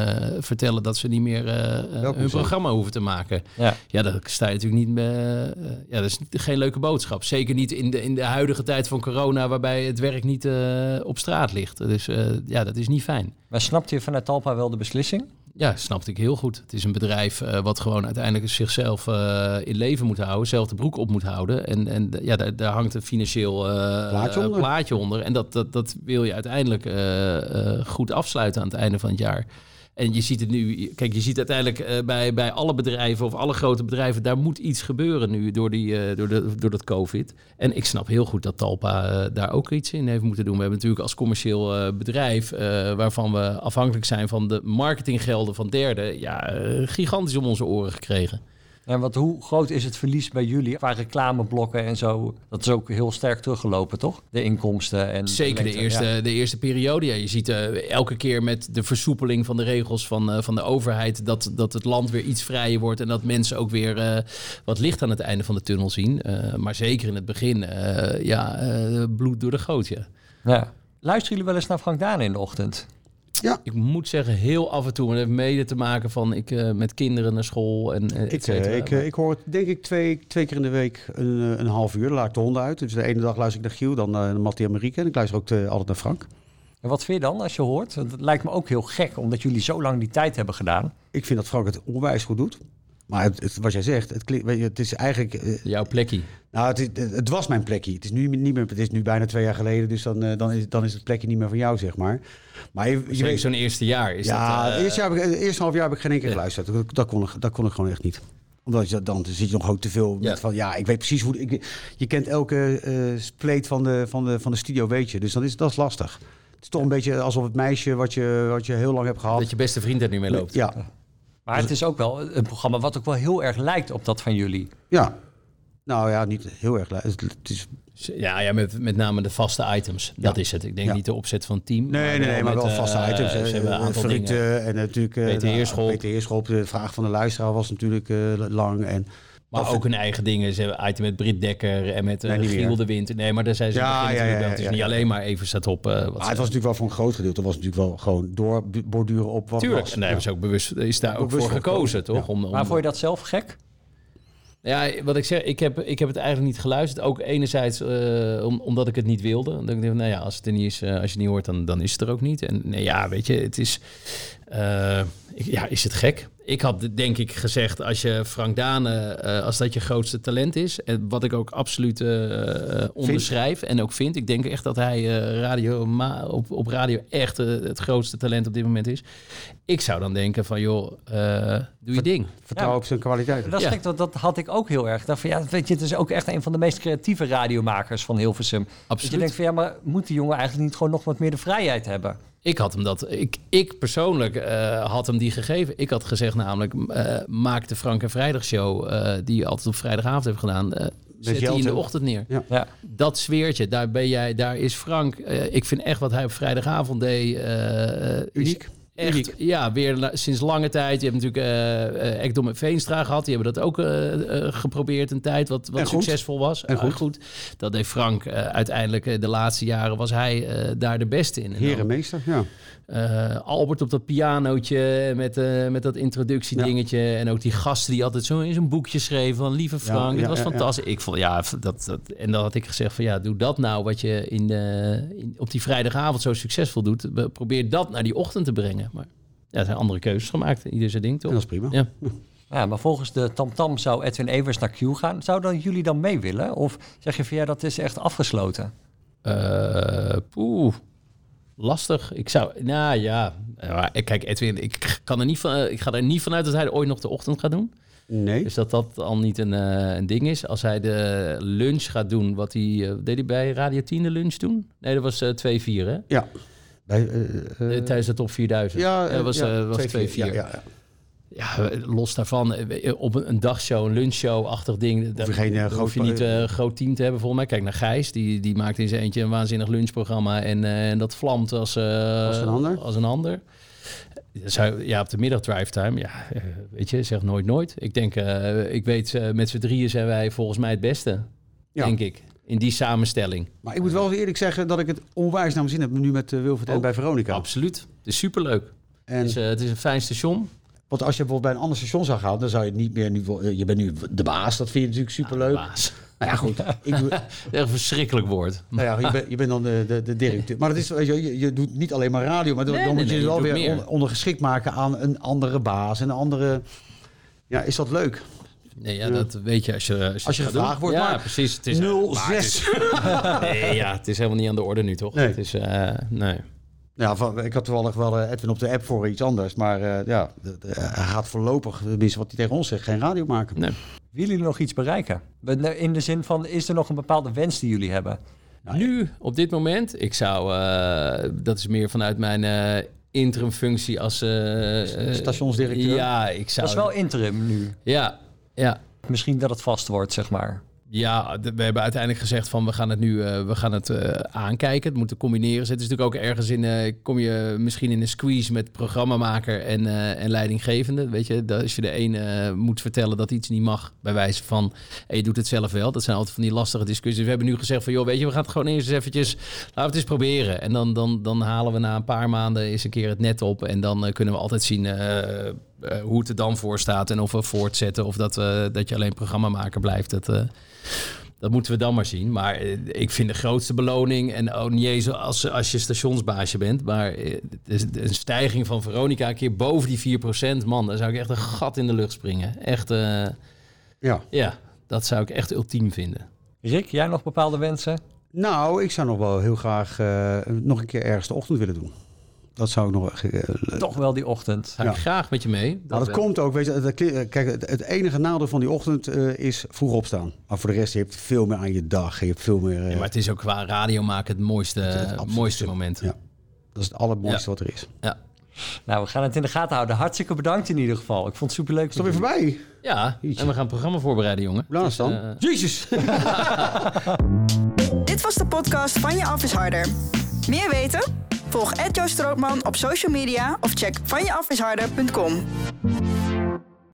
Speaker 5: vertellen dat ze niet meer hun
Speaker 6: zijn.
Speaker 5: Programma hoeven te maken.
Speaker 2: Ja.
Speaker 5: Ja, dat sta je natuurlijk niet. eh, eh, ja, dat is geen leuke boodschap. Zeker niet in de, in de huidige tijd van corona, waarbij het werk niet eh, op straat ligt. Dus ja, dat is niet fijn.
Speaker 2: Maar snapte je vanuit Talpa wel de beslissing?
Speaker 5: Ja, snapte ik heel goed. Het is een bedrijf wat gewoon uiteindelijk zichzelf in leven moet houden, zelf de broek op moet houden. En, en ja, daar, daar hangt een financieel
Speaker 6: Plaatje onder.
Speaker 5: plaatje onder. En dat, dat, dat wil je uiteindelijk goed afsluiten aan het einde van het jaar. En je ziet het nu, kijk, je ziet uiteindelijk eh, bij, bij alle bedrijven of alle grote bedrijven, daar moet iets gebeuren nu door, die, eh, door, de, door dat COVID. En ik snap heel goed dat Talpa eh, daar ook iets in heeft moeten doen. We hebben natuurlijk als commercieel bedrijf, waarvan we afhankelijk zijn van de marketinggelden van derden, ja, gigantisch om onze oren gekregen.
Speaker 2: En wat, hoe groot is het verlies bij jullie qua reclameblokken en zo? Dat is ook heel sterk teruggelopen, toch? De inkomsten en...
Speaker 5: Zeker de eerste,
Speaker 2: ja.
Speaker 5: de eerste periode. Ja, je ziet eh, elke keer met de versoepeling van de regels van, eh, van de overheid... Dat, dat het land weer iets vrijer wordt... en dat mensen ook weer eh, wat licht aan het einde van de tunnel zien. Maar zeker in het begin, ja, bloed door de goot, ja.
Speaker 2: Ja. Luisteren jullie wel eens naar Frank Daan in de ochtend?
Speaker 5: Ik moet zeggen, heel af en toe. En dat heeft mede te maken van ik eh, met kinderen naar school en eh, et
Speaker 6: Ik,
Speaker 5: cetera.
Speaker 6: eh, ik, ik hoor het denk ik twee, twee keer in de week een, eh, een half uur. Dan laat ik de honden uit. Dus de ene dag luister ik naar Giel, dan eh, naar Mattie en Marieke. En ik luister ook altijd naar Frank.
Speaker 2: En wat vind je dan als je hoort? Want Het lijkt me ook heel gek, omdat jullie zo lang die tijd hebben gedaan.
Speaker 6: Ik vind dat Frank het onwijs goed doet. Maar het, het- wat jij zegt, het, klinkt, weet je, het is eigenlijk... eh,
Speaker 5: Jouw plekje.
Speaker 6: nou, het, het was mijn plekje. Het is nu niet meer. Het is nu bijna twee jaar geleden, dus dan, eh, dan, is, dan is het plekje niet meer van jou, zeg maar. Maar je, weet,
Speaker 5: zo'n eerste jaar is
Speaker 6: ja,
Speaker 5: dat... eh,
Speaker 6: het eerste, jaar heb ik, het eerste half jaar heb ik geen één keer
Speaker 5: Ja.
Speaker 6: geluisterd. Dat, dat, kon, ik- dat kon ik gewoon echt niet. Omdat je, dan zit je nog ook te veel met
Speaker 5: Ja.
Speaker 6: van, ja, ik weet precies hoe... Ik, je kent elke eh spleet van de, van, de, van de studio, weet je. Dus dan is, dat is lastig. Het is toch een beetje alsof het meisje wat je, wat je heel lang hebt gehad...
Speaker 5: dat je beste vriend er nu mee loopt.
Speaker 6: Ja,
Speaker 2: Maar het is ook wel een programma wat ook wel heel erg lijkt op dat van jullie.
Speaker 6: ja. Nou ja, niet heel erg. Het, het is,
Speaker 5: Ja, ja met, met name de vaste items. Dat is het. Ik denk
Speaker 6: Ja.
Speaker 5: niet de opzet van het team.
Speaker 6: nee, nee, nee, maar wel
Speaker 5: met,
Speaker 6: vaste
Speaker 5: eh,
Speaker 6: items.
Speaker 5: Ze hebben een
Speaker 6: Eh,
Speaker 5: aantal dingen.
Speaker 6: En natuurlijk... eh,
Speaker 5: Peter
Speaker 6: nou,
Speaker 5: Heerschop.
Speaker 6: Peter Heerschop. De vraag van de luisteraar was natuurlijk eh, lang. En
Speaker 5: Maar ook hun eigen dingen. Ze hebben item met Britt Dekker en met uh,
Speaker 6: Nee,
Speaker 5: Giel
Speaker 6: meer.
Speaker 5: de Winter. Nee, maar daar zijn ze
Speaker 6: Ja,
Speaker 5: ja,
Speaker 6: ja, ja, ja,
Speaker 5: Het is
Speaker 6: ja,
Speaker 5: niet
Speaker 6: ja.
Speaker 5: alleen maar even staat op. eh, wat
Speaker 6: Maar
Speaker 5: ze-
Speaker 6: het was natuurlijk wel voor een groot gedeelte. was natuurlijk wel gewoon doorborduren op wat
Speaker 5: Tuurlijk.
Speaker 6: was.
Speaker 5: En daar hebben ze ook bewust, is daar ook
Speaker 6: Bewust
Speaker 5: voor
Speaker 6: voor
Speaker 5: gekozen,
Speaker 6: gekozen,
Speaker 5: toch? Om, om,
Speaker 2: Maar vond je dat zelf gek?
Speaker 5: Ja, wat ik zeg, ik heb, ik heb het eigenlijk niet geluisterd. Ook enerzijds eh, om, omdat ik het niet wilde. Dan denk ik, nou ja, als het er niet is, eh, als je het niet hoort, dan, dan is het er ook niet. En nee, ja, weet je, het is, eh, ik- ja, is het gek? Ik had denk ik gezegd, als je Frank Dane, eh, als dat je grootste talent is, en wat ik ook absoluut eh, eh, onderschrijf en ook vind, ik denk echt dat hij eh, radio, ma- op, op radio echt het grootste talent op dit moment is. Ik zou dan denken van, joh, eh, doe je ding.
Speaker 6: Vertrouwen
Speaker 2: Ja.
Speaker 6: op zijn kwaliteit.
Speaker 2: Dat, is
Speaker 5: Ja.
Speaker 2: gek, dat, dat had ik ook heel erg. Dacht van, ja, weet je, het is ook echt een van de meest creatieve radiomakers van Hilversum. Dat je
Speaker 5: Absoluut.
Speaker 2: denkt van, ja, maar moet die jongen eigenlijk niet gewoon nog wat meer de vrijheid hebben?
Speaker 5: Ik had hem dat. Ik, ik persoonlijk eh, had hem die gegeven. Ik had gezegd namelijk, eh, maak de Frank en Vrijdag show, eh, die je altijd op vrijdagavond heeft gedaan, eh, zet die in de ochtend neer.
Speaker 6: Ja.
Speaker 2: Ja.
Speaker 5: Dat sfeertje, daar ben jij, daar is Frank. eh, ik vind echt wat hij op vrijdagavond deed. eh, is
Speaker 6: Uniek.
Speaker 5: Echt,
Speaker 6: Uniek.
Speaker 5: ja, weer sinds lange tijd. Je hebt natuurlijk eh, Ekdom en Veenstra gehad. Die hebben dat ook eh, geprobeerd een tijd, wat, wat
Speaker 6: En goed.
Speaker 5: succesvol was.
Speaker 6: En
Speaker 5: Ah,
Speaker 6: goed.
Speaker 5: Dat deed Frank uiteindelijk de laatste jaren was hij daar de beste in. En dan-
Speaker 6: Heer en meester, ja.
Speaker 5: Eh, Albert op dat pianootje met, eh, met dat introductiedingetje. En ook die gasten die altijd zo in zijn boekje schreven van lieve Frank.
Speaker 6: ja,
Speaker 5: het was
Speaker 6: ja, ja.
Speaker 5: fantastisch. Ik vond, ja, dat, dat, en dan had ik gezegd van ja, doe dat nou wat je in, op die vrijdagavond zo succesvol doet. Be- Probeer dat naar die ochtend te brengen. Maar ja, er zijn andere keuzes gemaakt. Ieder zijn ding, toch?
Speaker 6: En dat is prima.
Speaker 5: Ja.
Speaker 2: Ja, maar volgens de TamTam zou Edwin Evers naar Q gaan. Zouden jullie dan mee willen? Of zeg je van, ja, dat is echt afgesloten?
Speaker 5: Eh, Poeh, lastig. Ik zou, nou ja, maar, kijk Edwin, ik, kan er niet van, ik ga er niet vanuit dat hij ooit nog de ochtend gaat doen.
Speaker 6: Nee.
Speaker 5: Dus dat dat al niet een, eh, een ding is. Als hij de lunch gaat doen, wat hij... eh, deed hij bij Radio 10 de lunch doen? Nee, dat was eh 2-4, hè?
Speaker 6: Ja. Bij, eh, eh,
Speaker 5: Eh, Tijdens de top 4000.
Speaker 6: ja,
Speaker 5: dat was,
Speaker 6: ja,
Speaker 5: eh, was 2-4.
Speaker 6: twee, vier.
Speaker 5: Ja,
Speaker 6: Ja, ja,
Speaker 5: los daarvan, eh, op een, dagshow, een lunchshow-achtig ding... daar
Speaker 6: je geen, eh,
Speaker 5: hoef je niet eh, een groot team te hebben, volgens mij. Kijk naar Gijs, die, die maakt in zijn eentje een waanzinnig lunchprogramma... en, eh, en dat vlamt als, eh,
Speaker 6: Als een ander.
Speaker 5: Als een ander. Zou, ja, op de middag drive time, ja, eh, weet je, zeg nooit nooit. Ik denk, eh, ik weet, eh, met z'n drieën zijn wij volgens mij het beste,
Speaker 6: Ja.
Speaker 5: denk ik. In die samenstelling.
Speaker 6: Maar ik moet wel eerlijk zeggen dat ik het onwijs naar mijn zin heb nu met Wilfred en bij Veronica.
Speaker 5: Absoluut. Het is superleuk.
Speaker 6: En,
Speaker 5: eh, het is een fijn station.
Speaker 6: Want als je bijvoorbeeld bij een ander station zou gaan, dan zou je het niet meer... Nu, eh, je bent nu de baas, dat vind je natuurlijk superleuk.
Speaker 5: Baas.
Speaker 6: Nou ja, goed. Ik, doe-
Speaker 5: Echt een verschrikkelijk woord.
Speaker 6: nou ja, je, bent, je bent dan de, de, de directeur. Maar dat is, je, je, doet niet alleen maar radio. Maar dan,
Speaker 5: Nee,
Speaker 6: dan
Speaker 5: nee,
Speaker 6: moet je
Speaker 5: nee,
Speaker 6: je wel weer on- ondergeschikt maken aan een andere baas. En een andere... Ja, is dat leuk?
Speaker 5: Nee, ja, dat weet je als je Als je,
Speaker 6: Als je
Speaker 5: het gaat
Speaker 6: gevraagd wordt,
Speaker 5: Ja,
Speaker 6: maar
Speaker 5: precies. Het is, maar het
Speaker 6: 06.
Speaker 5: Nee, ja, het is helemaal niet aan de orde nu, toch?
Speaker 6: Nee.
Speaker 5: Het is, eh, nee.
Speaker 6: Ja, van, ik had toevallig wel eh, Edwin op de app voor iets anders. Maar eh, ja, de- de- hij gaat voorlopig, tenminste wat hij tegen ons zegt, geen radio maken.
Speaker 5: Nee.
Speaker 2: Willen jullie nog iets bereiken? In de zin van, is er nog een bepaalde wens die jullie hebben?
Speaker 5: Nu, op dit moment, ik zou, eh, dat is meer vanuit mijn eh interimfunctie als...
Speaker 6: Stationsdirecteur?
Speaker 5: Ja, ik zou...
Speaker 2: Dat is wel interim nu.
Speaker 5: Ja, ja.
Speaker 2: Misschien dat het vast wordt, zeg maar.
Speaker 5: Ja, we hebben uiteindelijk gezegd van we gaan het nu eh, we gaan het, eh, aankijken. Het moeten combineren. Het is natuurlijk ook ergens in, eh, kom je misschien in een squeeze met programmamaker en, en leidinggevende. Weet je, dat als je de een moet vertellen dat iets niet mag, bij wijze van je doet het zelf wel. Dat zijn altijd van die lastige discussies. We hebben nu gezegd van joh, weet je, we gaan het gewoon eerst eens eventjes, laten we het eens proberen. En dan, dan, dan halen we na een paar maanden eens een keer het net op. En dan kunnen we altijd zien eh, hoe het er dan voor staat en of we voortzetten of dat, we dat je alleen programmamaker blijft. Dat, eh, dat moeten we dan maar zien. Maar eh, ik vind de grootste beloning, en oh niet eens als, als je stationsbaasje bent, maar een stijging van Veronica een keer boven die 4%, man, dan zou ik echt een gat in de lucht springen. Echt, eh,
Speaker 6: Ja.
Speaker 5: ja, dat zou ik echt ultiem vinden.
Speaker 2: Rick, jij nog bepaalde wensen?
Speaker 6: Nou, ik zou nog wel heel graag eh, nog een keer ergens de ochtend willen doen. Dat zou ik nog... eh,
Speaker 2: Toch wel die ochtend.
Speaker 5: Zou ik
Speaker 6: Ja.
Speaker 5: graag met je mee.
Speaker 6: Dat
Speaker 5: wel.
Speaker 6: komt ook, weet je, dat kijk, het, enige nadeel van die ochtend eh, is vroeg opstaan. Maar voor de rest, je hebt veel meer aan je dag. Je hebt veel meer... eh,
Speaker 5: Ja, maar het is ook qua radio maken het mooiste,
Speaker 6: het
Speaker 5: mooiste moment.
Speaker 6: Ja. dat is het allermooiste
Speaker 5: Ja.
Speaker 6: wat er is.
Speaker 5: Ja.
Speaker 2: Nou, we gaan het in de gaten houden. Hartstikke bedankt in ieder geval. Ik vond het superleuk.
Speaker 6: Is het alweer voorbij?
Speaker 5: Ja, en we gaan het programma voorbereiden, jongen.
Speaker 6: Dan?
Speaker 5: Dus, eh,
Speaker 6: Jezus!
Speaker 1: Dit was de podcast van Je Af is Harder. Meer weten? Volg Ed Joost Strootman op social media of check vanjeafisharder.com.